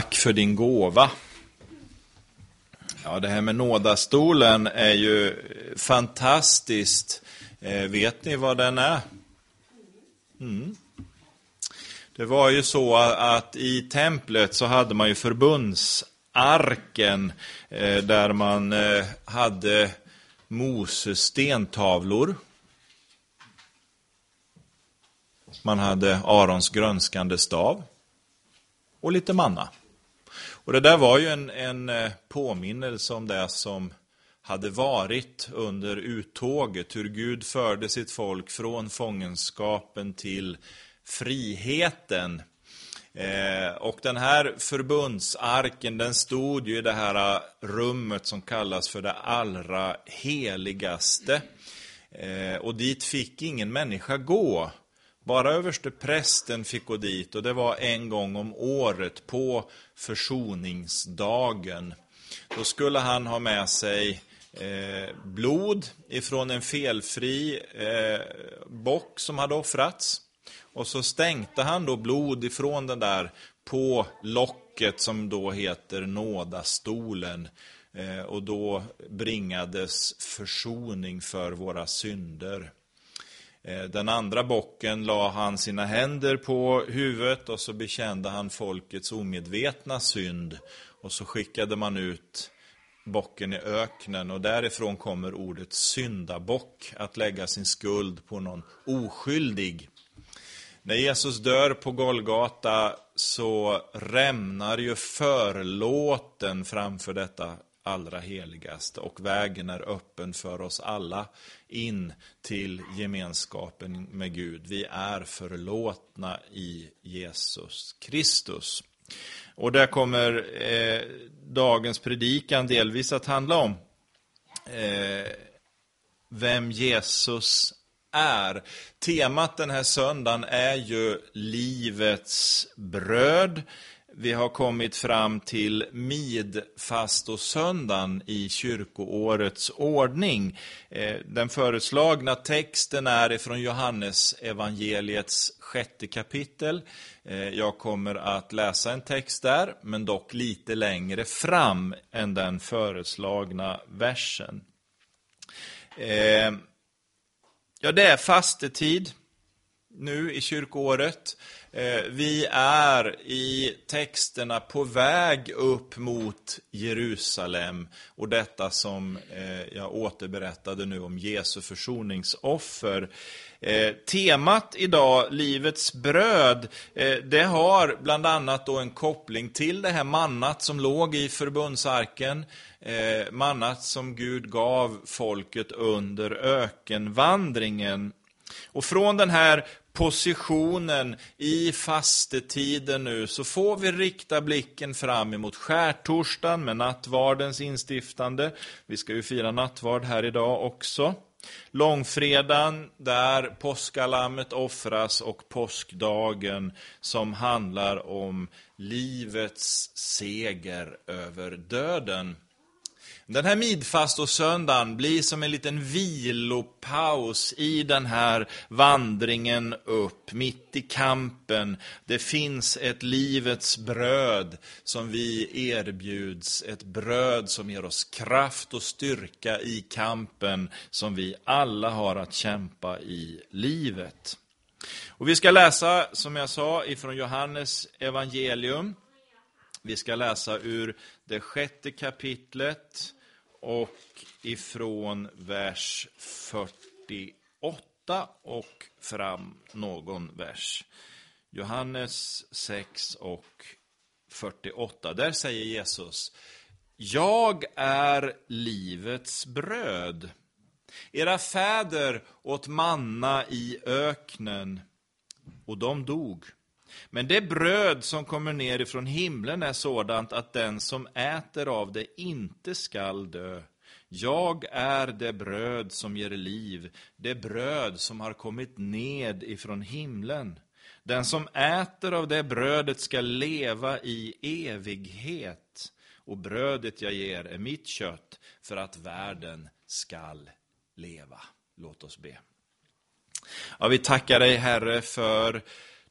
Tack för din gåva. Ja, det här med nådastolen är ju fantastiskt. Eh, vet ni vad den är? Mm. Det var ju så att i templet så hade man ju förbundsarken eh, där man eh, hade Moses stentavlor. Man hade Arons grönskande stav och lite manna. Och det där var ju en, en eh, påminnelse om det som hade varit under uttåget, hur Gud förde sitt folk från fångenskapen till friheten. Eh, och den här förbundsarken, den stod ju i det här eh, rummet som kallas för det allra heligaste. Eh, och dit fick ingen människa gå. Bara överste prästen fick gå dit och det var en gång om året på försoningsdagen. Då skulle han ha med sig eh, blod ifrån en felfri eh, bock som hade offrats. Och så stänkte han då blod ifrån den där på locket som då heter nådastolen. Eh, och då bringades försoning för våra synder. Eh, den andra bocken la han sina händer på huvudet och så bekände han folkets omedvetna synd. Och så skickade man ut bocken i öknen och därifrån kommer ordet syndabock, att lägga sin skuld på någon oskyldig. När Jesus dör på Golgata så rämnar ju förlåten framför detta allra heligaste och vägen är öppen för oss alla in till gemenskapen med Gud. Vi är förlåtna i Jesus Kristus. Och där kommer eh, dagens predikan delvis att handla om eh, vem Jesus är. Temat den här söndagen är ju livets bröd. Vi har kommit fram till midfastosöndagen i kyrkoårets ordning. Eh, den föreslagna texten är ifrån Johannes evangeliets sjätte kapitel. Eh, jag kommer att läsa en text där, men dock lite längre fram än den föreslagna versen. Eh, ja, det är fastetid nu i kyrkoåret. Eh, vi är i texterna på väg upp mot Jerusalem och detta som eh, jag återberättade nu om Jesu försoningsoffer. Eh, temat idag, livets bröd, eh, det har bland annat då en koppling till det här mannat som låg i förbundsarken. Eh, mannat som Gud gav folket under ökenvandringen. Och från den här positionen i fastetiden nu så får vi rikta blicken fram emot skärtorsdagen med nattvardens instiftande. Vi ska ju fira nattvard här idag också. Långfredagen där påskalammet offras och påskdagen som handlar om livets seger över döden. Den här midfastosöndagen blir som en liten vilopaus i den här vandringen upp, mitt i kampen. Det finns ett livets bröd som vi erbjuds, ett bröd som ger oss kraft och styrka i kampen som vi alla har att kämpa i livet. Och vi ska läsa, som jag sa, ifrån Johannes evangelium. Vi ska läsa ur det sjätte kapitlet och ifrån vers 48 och fram någon vers. Johannes 6 och 48. Där säger Jesus Jag är livets bröd. Era fäder åt manna i öknen och de dog. Men det bröd som kommer ner ifrån himlen är sådant att den som äter av det inte skall dö. Jag är det bröd som ger liv, det bröd som har kommit ned ifrån himlen. Den som äter av det brödet ska leva i evighet. Och brödet jag ger är mitt kött för att världen skall leva. Låt oss be. Ja, vi tackar dig, Herre, för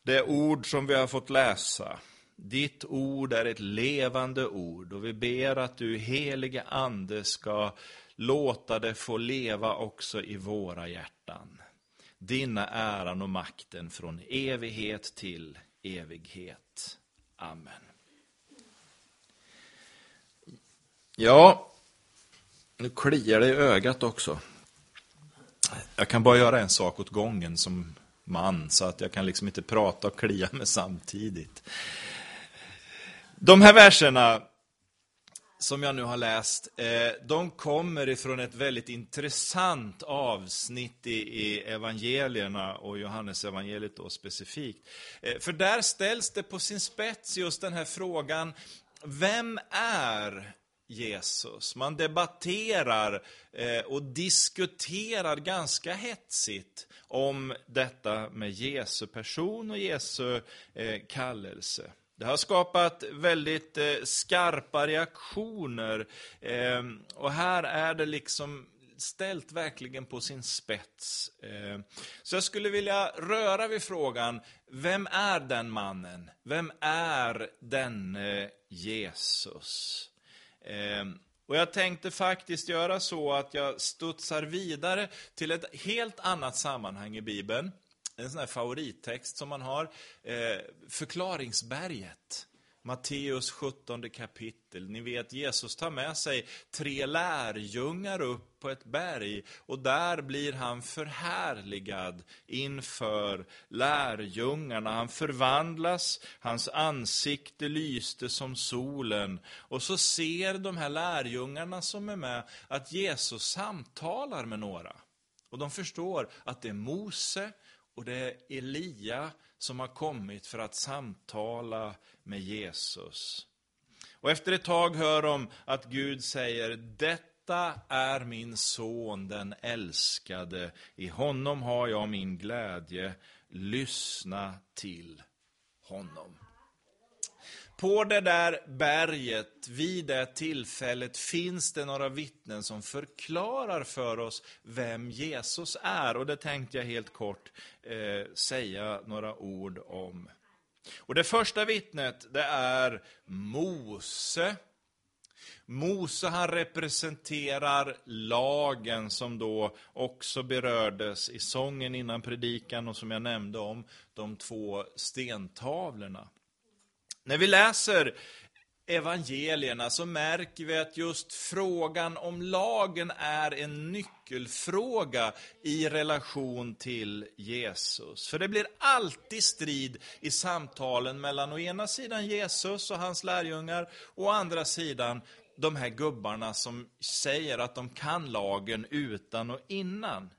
det ord som vi har fått läsa. Ditt ord är ett levande ord och vi ber att du helige Ande ska låta det få leva också i våra hjärtan. Dina äran och makten från evighet till evighet. Amen. Ja, nu kliar det i ögat också. Jag kan bara göra en sak åt gången som man, så att jag kan liksom inte prata och klia mig samtidigt. De här verserna som jag nu har läst, eh, de kommer ifrån ett väldigt intressant avsnitt i evangelierna och Johannes evangeliet då specifikt. Eh, för där ställs det på sin spets just den här frågan, vem är Jesus? Man debatterar eh, och diskuterar ganska hetsigt om detta med Jesu person och Jesu eh, kallelse. Det har skapat väldigt eh, skarpa reaktioner. Eh, och här är det liksom ställt verkligen på sin spets. Eh, så jag skulle vilja röra vid frågan, vem är den mannen? Vem är denne eh, Jesus? Och jag tänkte faktiskt göra så att jag studsar vidare till ett helt annat sammanhang i Bibeln en sån här favorittext som man har. Eh, förklaringsberget. Matteus 17 kapitel. Ni vet, Jesus tar med sig tre lärjungar upp på ett berg och där blir han förhärligad inför lärjungarna. Han förvandlas, hans ansikte lyste som solen och så ser de här lärjungarna som är med att Jesus samtalar med några. Och de förstår att det är Mose, och det är Elia som har kommit för att samtala med Jesus. Och efter ett tag hör de att Gud säger, detta är min son, den älskade. I honom har jag min glädje. Lyssna till honom. På det där berget, vid det tillfället, finns det några vittnen som förklarar för oss vem Jesus är. Och det tänkte jag helt kort eh, säga några ord om. Och Det första vittnet, det är Mose. Mose han representerar lagen som då också berördes i sången innan predikan och som jag nämnde om, de två stentavlorna. När vi läser evangelierna så märker vi att just frågan om lagen är en nyckelfråga i relation till Jesus. För det blir alltid strid i samtalen mellan å ena sidan Jesus och hans lärjungar och å andra sidan de här gubbarna som säger att de kan lagen utan och innan.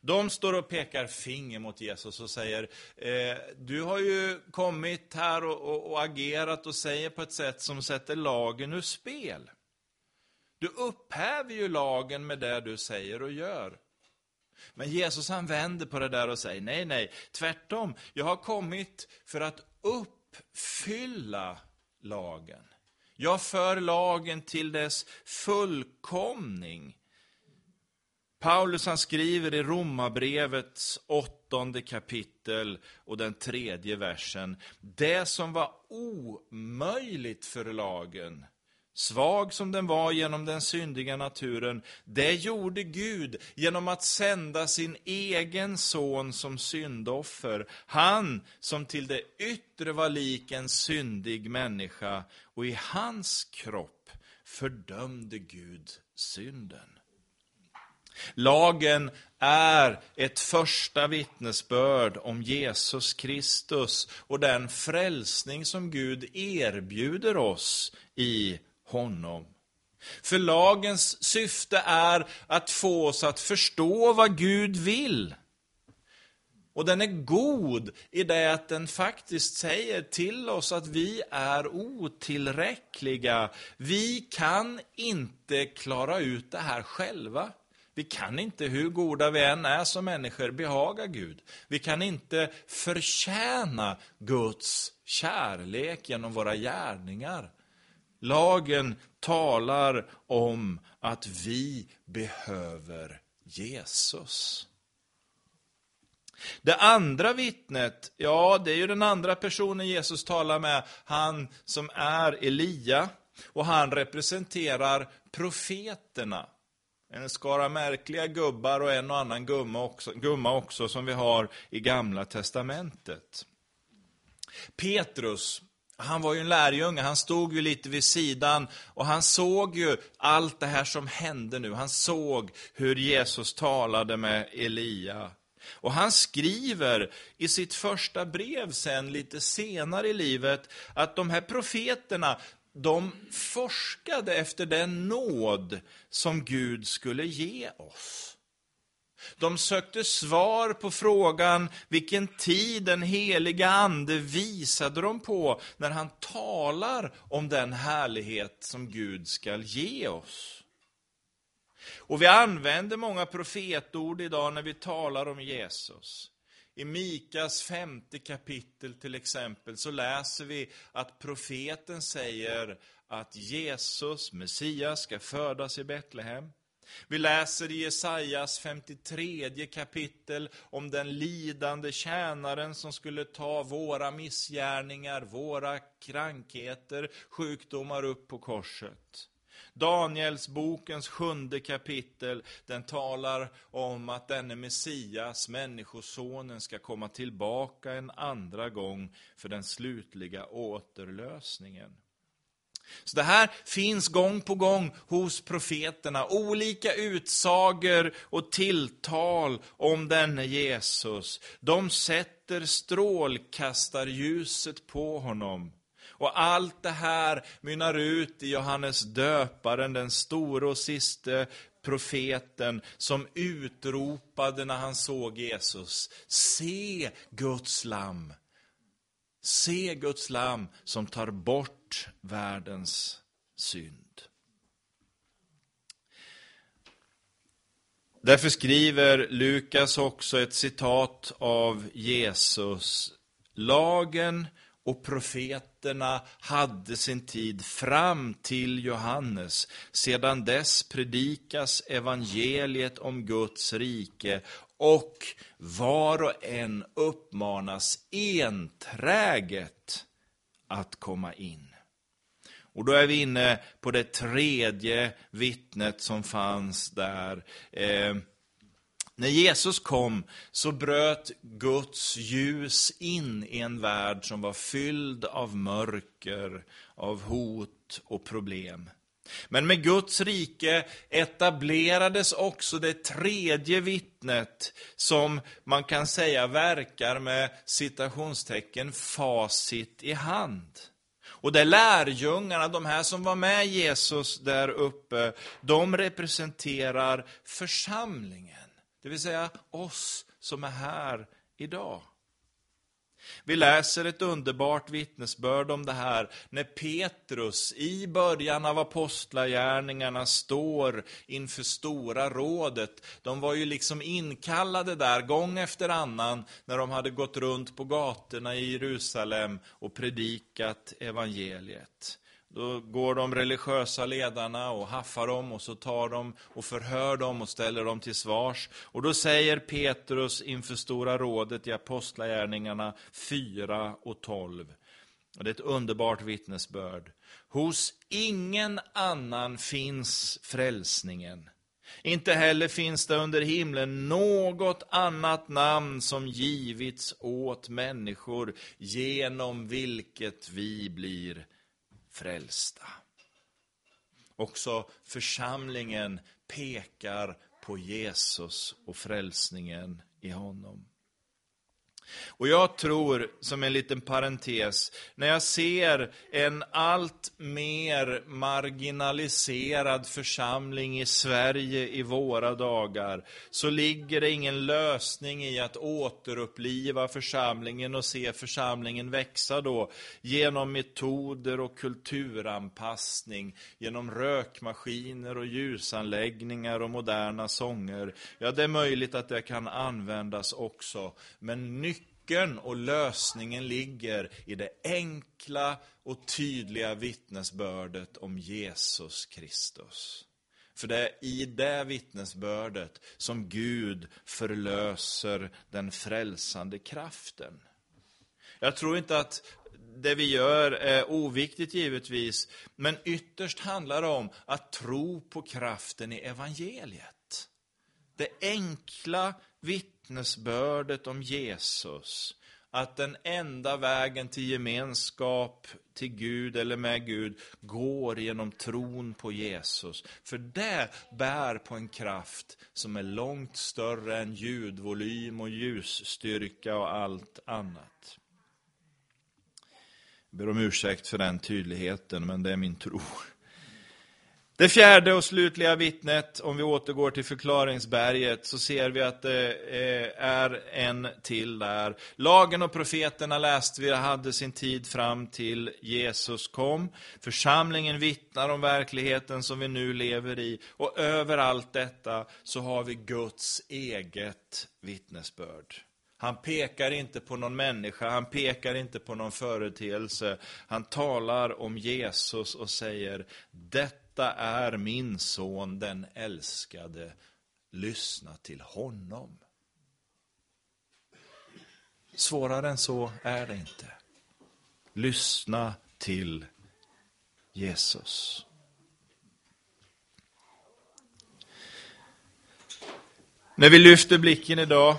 De står och pekar finger mot Jesus och säger, eh, du har ju kommit här och, och, och agerat och säger på ett sätt som sätter lagen ur spel. Du upphäver ju lagen med det du säger och gör. Men Jesus han vänder på det där och säger, nej, nej, tvärtom. Jag har kommit för att uppfylla lagen. Jag för lagen till dess fullkomning. Paulus han skriver i Romarbrevets åttonde kapitel och den tredje versen. Det som var omöjligt för lagen, svag som den var genom den syndiga naturen, det gjorde Gud genom att sända sin egen son som syndoffer. Han som till det yttre var lik en syndig människa och i hans kropp fördömde Gud synden. Lagen är ett första vittnesbörd om Jesus Kristus och den frälsning som Gud erbjuder oss i honom. För lagens syfte är att få oss att förstå vad Gud vill. Och den är god i det att den faktiskt säger till oss att vi är otillräckliga. Vi kan inte klara ut det här själva. Vi kan inte, hur goda vi än är som människor, behaga Gud. Vi kan inte förtjäna Guds kärlek genom våra gärningar. Lagen talar om att vi behöver Jesus. Det andra vittnet, ja, det är ju den andra personen Jesus talar med, han som är Elia, och han representerar profeterna. En skara märkliga gubbar och en och annan gumma också, gumma också som vi har i Gamla Testamentet. Petrus, han var ju en lärjunge, han stod ju lite vid sidan och han såg ju allt det här som hände nu. Han såg hur Jesus talade med Elia. Och han skriver i sitt första brev sen, lite senare i livet, att de här profeterna, de forskade efter den nåd som Gud skulle ge oss. De sökte svar på frågan vilken tid den heliga ande visade dem på när han talar om den härlighet som Gud skall ge oss. Och vi använder många profetord idag när vi talar om Jesus. I Mikas femte kapitel till exempel så läser vi att profeten säger att Jesus, Messias, ska födas i Betlehem. Vi läser i Jesajas 53 kapitel om den lidande tjänaren som skulle ta våra missgärningar, våra krankheter, sjukdomar upp på korset. Daniels bokens sjunde kapitel, den talar om att denne Messias, Människosonen, ska komma tillbaka en andra gång för den slutliga återlösningen. Så det här finns gång på gång hos profeterna, olika utsagor och tilltal om denne Jesus. De sätter strålkastarljuset på honom. Och allt det här mynnar ut i Johannes döparen, den store och siste profeten, som utropade när han såg Jesus, se Guds lam. Se Guds lam som tar bort världens synd. Därför skriver Lukas också ett citat av Jesus. Lagen och profeterna hade sin tid fram till Johannes. Sedan dess predikas evangeliet om Guds rike och var och en uppmanas enträget att komma in. Och då är vi inne på det tredje vittnet som fanns där. Eh, när Jesus kom så bröt Guds ljus in i en värld som var fylld av mörker, av hot och problem. Men med Guds rike etablerades också det tredje vittnet som man kan säga verkar med citationstecken facit i hand. Och det lärjungarna, de här som var med Jesus där uppe, de representerar församlingen. Det vill säga oss som är här idag. Vi läser ett underbart vittnesbörd om det här när Petrus i början av apostlagärningarna står inför stora rådet. De var ju liksom inkallade där gång efter annan när de hade gått runt på gatorna i Jerusalem och predikat evangeliet. Då går de religiösa ledarna och haffar dem och så tar de och förhör dem och ställer dem till svars. Och då säger Petrus inför Stora rådet i Apostlagärningarna 4 och 12. Och det är ett underbart vittnesbörd. Hos ingen annan finns frälsningen. Inte heller finns det under himlen något annat namn som givits åt människor genom vilket vi blir frälsta. Också församlingen pekar på Jesus och frälsningen i honom. Och jag tror, som en liten parentes, när jag ser en allt mer marginaliserad församling i Sverige i våra dagar, så ligger det ingen lösning i att återuppliva församlingen och se församlingen växa då, genom metoder och kulturanpassning, genom rökmaskiner och ljusanläggningar och moderna sånger. Ja, det är möjligt att det kan användas också, men nyckeln och lösningen ligger i det enkla och tydliga vittnesbördet om Jesus Kristus. För det är i det vittnesbördet som Gud förlöser den frälsande kraften. Jag tror inte att det vi gör är oviktigt givetvis, men ytterst handlar det om att tro på kraften i evangeliet. Det enkla vittnesbördet vittnesbördet om Jesus, att den enda vägen till gemenskap till Gud eller med Gud går genom tron på Jesus. För det bär på en kraft som är långt större än ljudvolym och ljusstyrka och allt annat. Jag ber om ursäkt för den tydligheten, men det är min tro. Det fjärde och slutliga vittnet, om vi återgår till förklaringsberget, så ser vi att det eh, är en till där. Lagen och profeterna läste vi, hade sin tid fram till Jesus kom. Församlingen vittnar om verkligheten som vi nu lever i. Och över allt detta så har vi Guds eget vittnesbörd. Han pekar inte på någon människa, han pekar inte på någon företeelse. Han talar om Jesus och säger, detta detta är min son, den älskade. Lyssna till honom. Svårare än så är det inte. Lyssna till Jesus. När vi lyfter blicken idag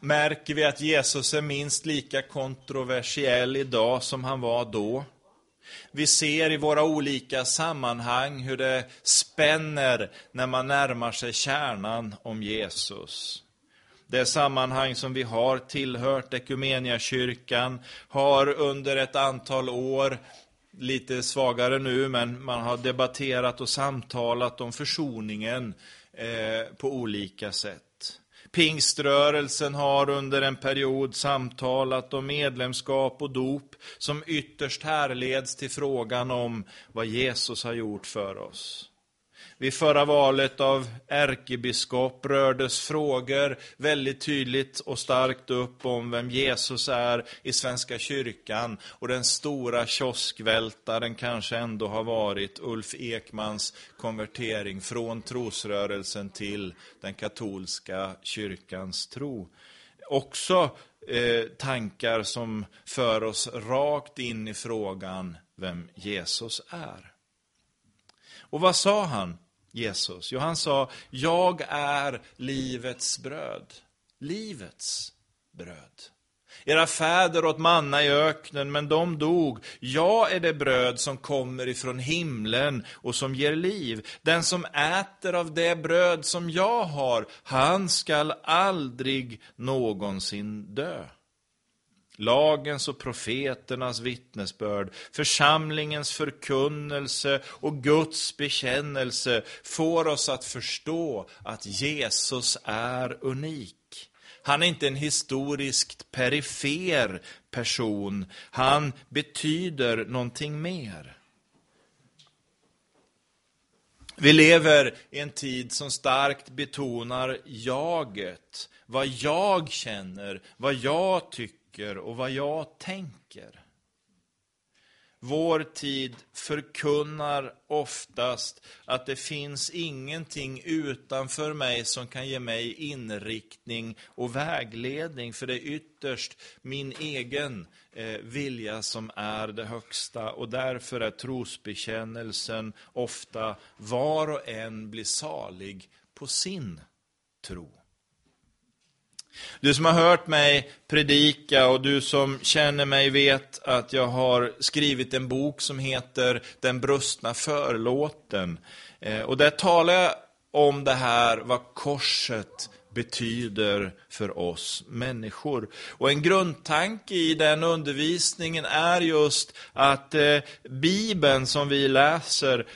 märker vi att Jesus är minst lika kontroversiell idag som han var då. Vi ser i våra olika sammanhang hur det spänner när man närmar sig kärnan om Jesus. Det sammanhang som vi har tillhört, Ekumeniakyrkan, har under ett antal år, lite svagare nu, men man har debatterat och samtalat om försoningen eh, på olika sätt. Pingströrelsen har under en period samtalat om medlemskap och dop som ytterst härleds till frågan om vad Jesus har gjort för oss. Vid förra valet av ärkebiskop rördes frågor väldigt tydligt och starkt upp om vem Jesus är i Svenska kyrkan. Och den stora kioskvältaren kanske ändå har varit Ulf Ekmans konvertering från trosrörelsen till den katolska kyrkans tro. Också eh, tankar som för oss rakt in i frågan vem Jesus är. Och vad sa han? Jesus? Jo, han sa, jag är livets bröd. Livets bröd. Era fäder åt manna i öknen, men de dog. Jag är det bröd som kommer ifrån himlen och som ger liv. Den som äter av det bröd som jag har, han skall aldrig någonsin dö lagens och profeternas vittnesbörd, församlingens förkunnelse och Guds bekännelse får oss att förstå att Jesus är unik. Han är inte en historiskt perifer person, han betyder någonting mer. Vi lever i en tid som starkt betonar jaget, vad jag känner, vad jag tycker tycker och vad jag tänker. Vår tid förkunnar oftast att det finns ingenting utanför mig som kan ge mig inriktning och vägledning, för det är ytterst min egen eh, vilja som är det högsta. Och därför är trosbekännelsen ofta var och en blir salig på sin tro. Du som har hört mig predika och du som känner mig vet att jag har skrivit en bok som heter Den brustna förlåten. Eh, och där talar jag om det här, vad korset betyder för oss människor. Och en grundtanke i den undervisningen är just att eh, Bibeln som vi läser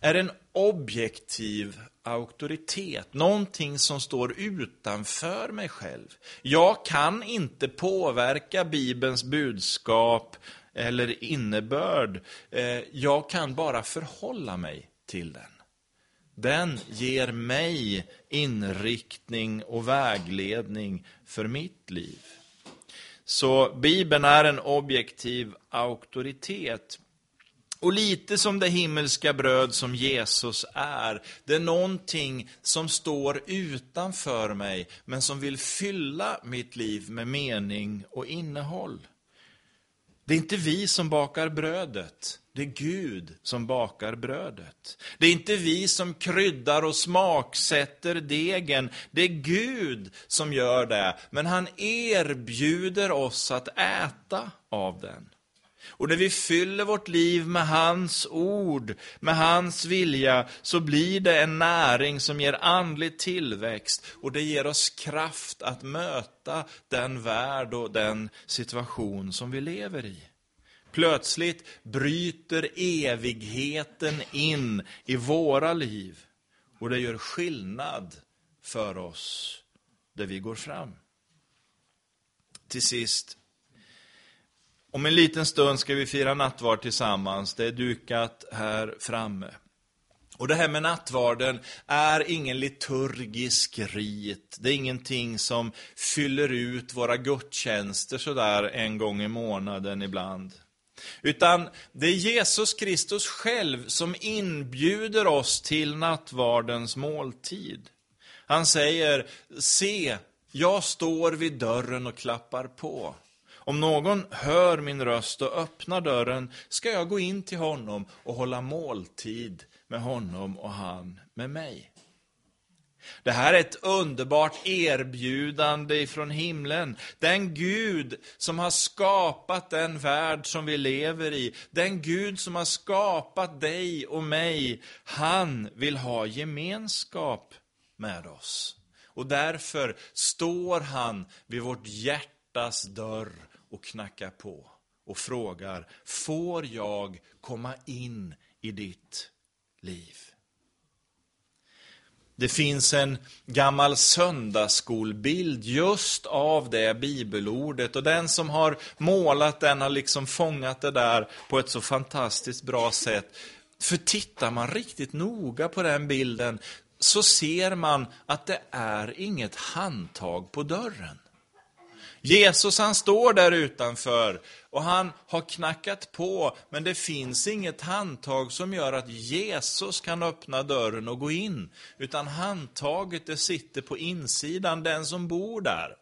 är en objektiv auktoritet, någonting som står utanför mig själv. Jag kan inte påverka Bibelns budskap eller innebörd. Eh, jag kan bara förhålla mig till den. Den ger mig inriktning och vägledning för mitt liv. Så Bibeln är en objektiv auktoritet. Och lite som det himmelska bröd som Jesus är, det är någonting som står utanför mig, men som vill fylla mitt liv med mening och innehåll. Det är inte vi som bakar brödet, det är Gud som bakar brödet. Det är inte vi som kryddar och smaksätter degen, det är Gud som gör det. Men han erbjuder oss att äta av den. Och när vi fyller vårt liv med hans ord, med hans vilja, så blir det en näring som ger andlig tillväxt och det ger oss kraft att möta den värld och den situation som vi lever i. Plötsligt bryter evigheten in i våra liv och det gör skillnad för oss där vi går fram. Till sist, om en liten stund ska vi fira nattvard tillsammans. Det är dukat här framme. Och det här med nattvarden är ingen liturgisk rit. Det är ingenting som fyller ut våra gudstjänster sådär en gång i månaden ibland. Utan det är Jesus Kristus själv som inbjuder oss till nattvardens måltid. Han säger, se, jag står vid dörren och klappar på. Om någon hör min röst och öppnar dörren ska jag gå in till honom och hålla måltid med honom och han med mig. Det här är ett underbart erbjudande ifrån himlen. Den Gud som har skapat den värld som vi lever i, den Gud som har skapat dig och mig, han vill ha gemenskap med oss. Och därför står han vid vårt hjärtas dörr och knackar på och frågar, får jag komma in i ditt liv? Det finns en gammal söndagsskolbild just av det bibelordet och den som har målat den har liksom fångat det där på ett så fantastiskt bra sätt. För tittar man riktigt noga på den bilden så ser man att det är inget handtag på dörren. Jesus han står där utanför och han har knackat på, men det finns inget handtag som gör att Jesus kan öppna dörren och gå in. Utan handtaget det sitter på insidan, den som bor där.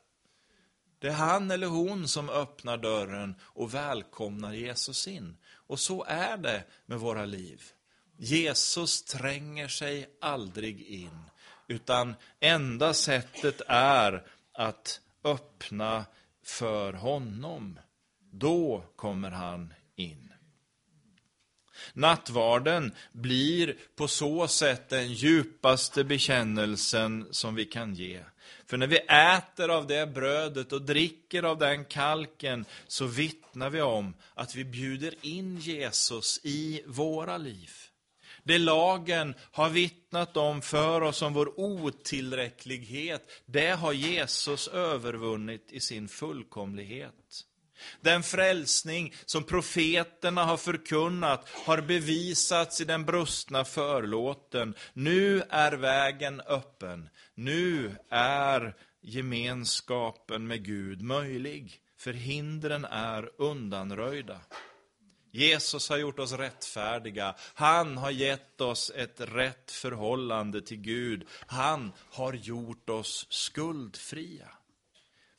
Det är han eller hon som öppnar dörren och välkomnar Jesus in. Och så är det med våra liv. Jesus tränger sig aldrig in, utan enda sättet är att öppna för honom. Då kommer han in. Nattvarden blir på så sätt den djupaste bekännelsen som vi kan ge. För när vi äter av det brödet och dricker av den kalken så vittnar vi om att vi bjuder in Jesus i våra liv. Det lagen har vittnat om för oss om vår otillräcklighet, det har Jesus övervunnit i sin fullkomlighet. Den frälsning som profeterna har förkunnat har bevisats i den brustna förlåten. Nu är vägen öppen. Nu är gemenskapen med Gud möjlig. För hindren är undanröjda. Jesus har gjort oss rättfärdiga. Han har gett oss ett rätt förhållande till Gud. Han har gjort oss skuldfria.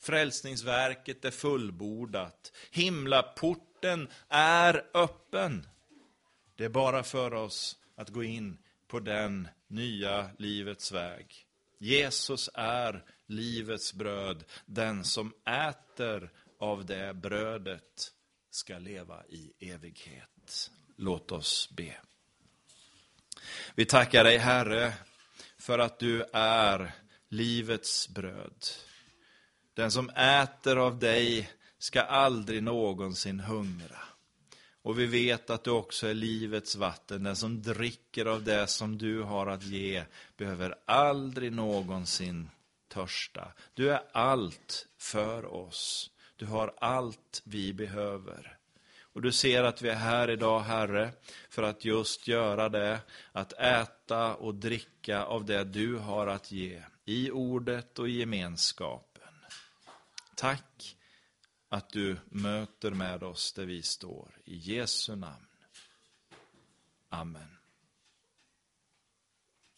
Frälsningsverket är fullbordat. Himlaporten är öppen. Det är bara för oss att gå in på den nya livets väg. Jesus är livets bröd. Den som äter av det brödet ska leva i evighet. Låt oss be. Vi tackar dig, Herre, för att du är livets bröd. Den som äter av dig ska aldrig någonsin hungra. Och vi vet att du också är livets vatten. Den som dricker av det som du har att ge behöver aldrig någonsin törsta. Du är allt för oss. Du har allt vi behöver. Och du ser att vi är här idag, Herre, för att just göra det, att äta och dricka av det du har att ge, i ordet och i gemenskapen. Tack att du möter med oss där vi står. I Jesu namn. Amen.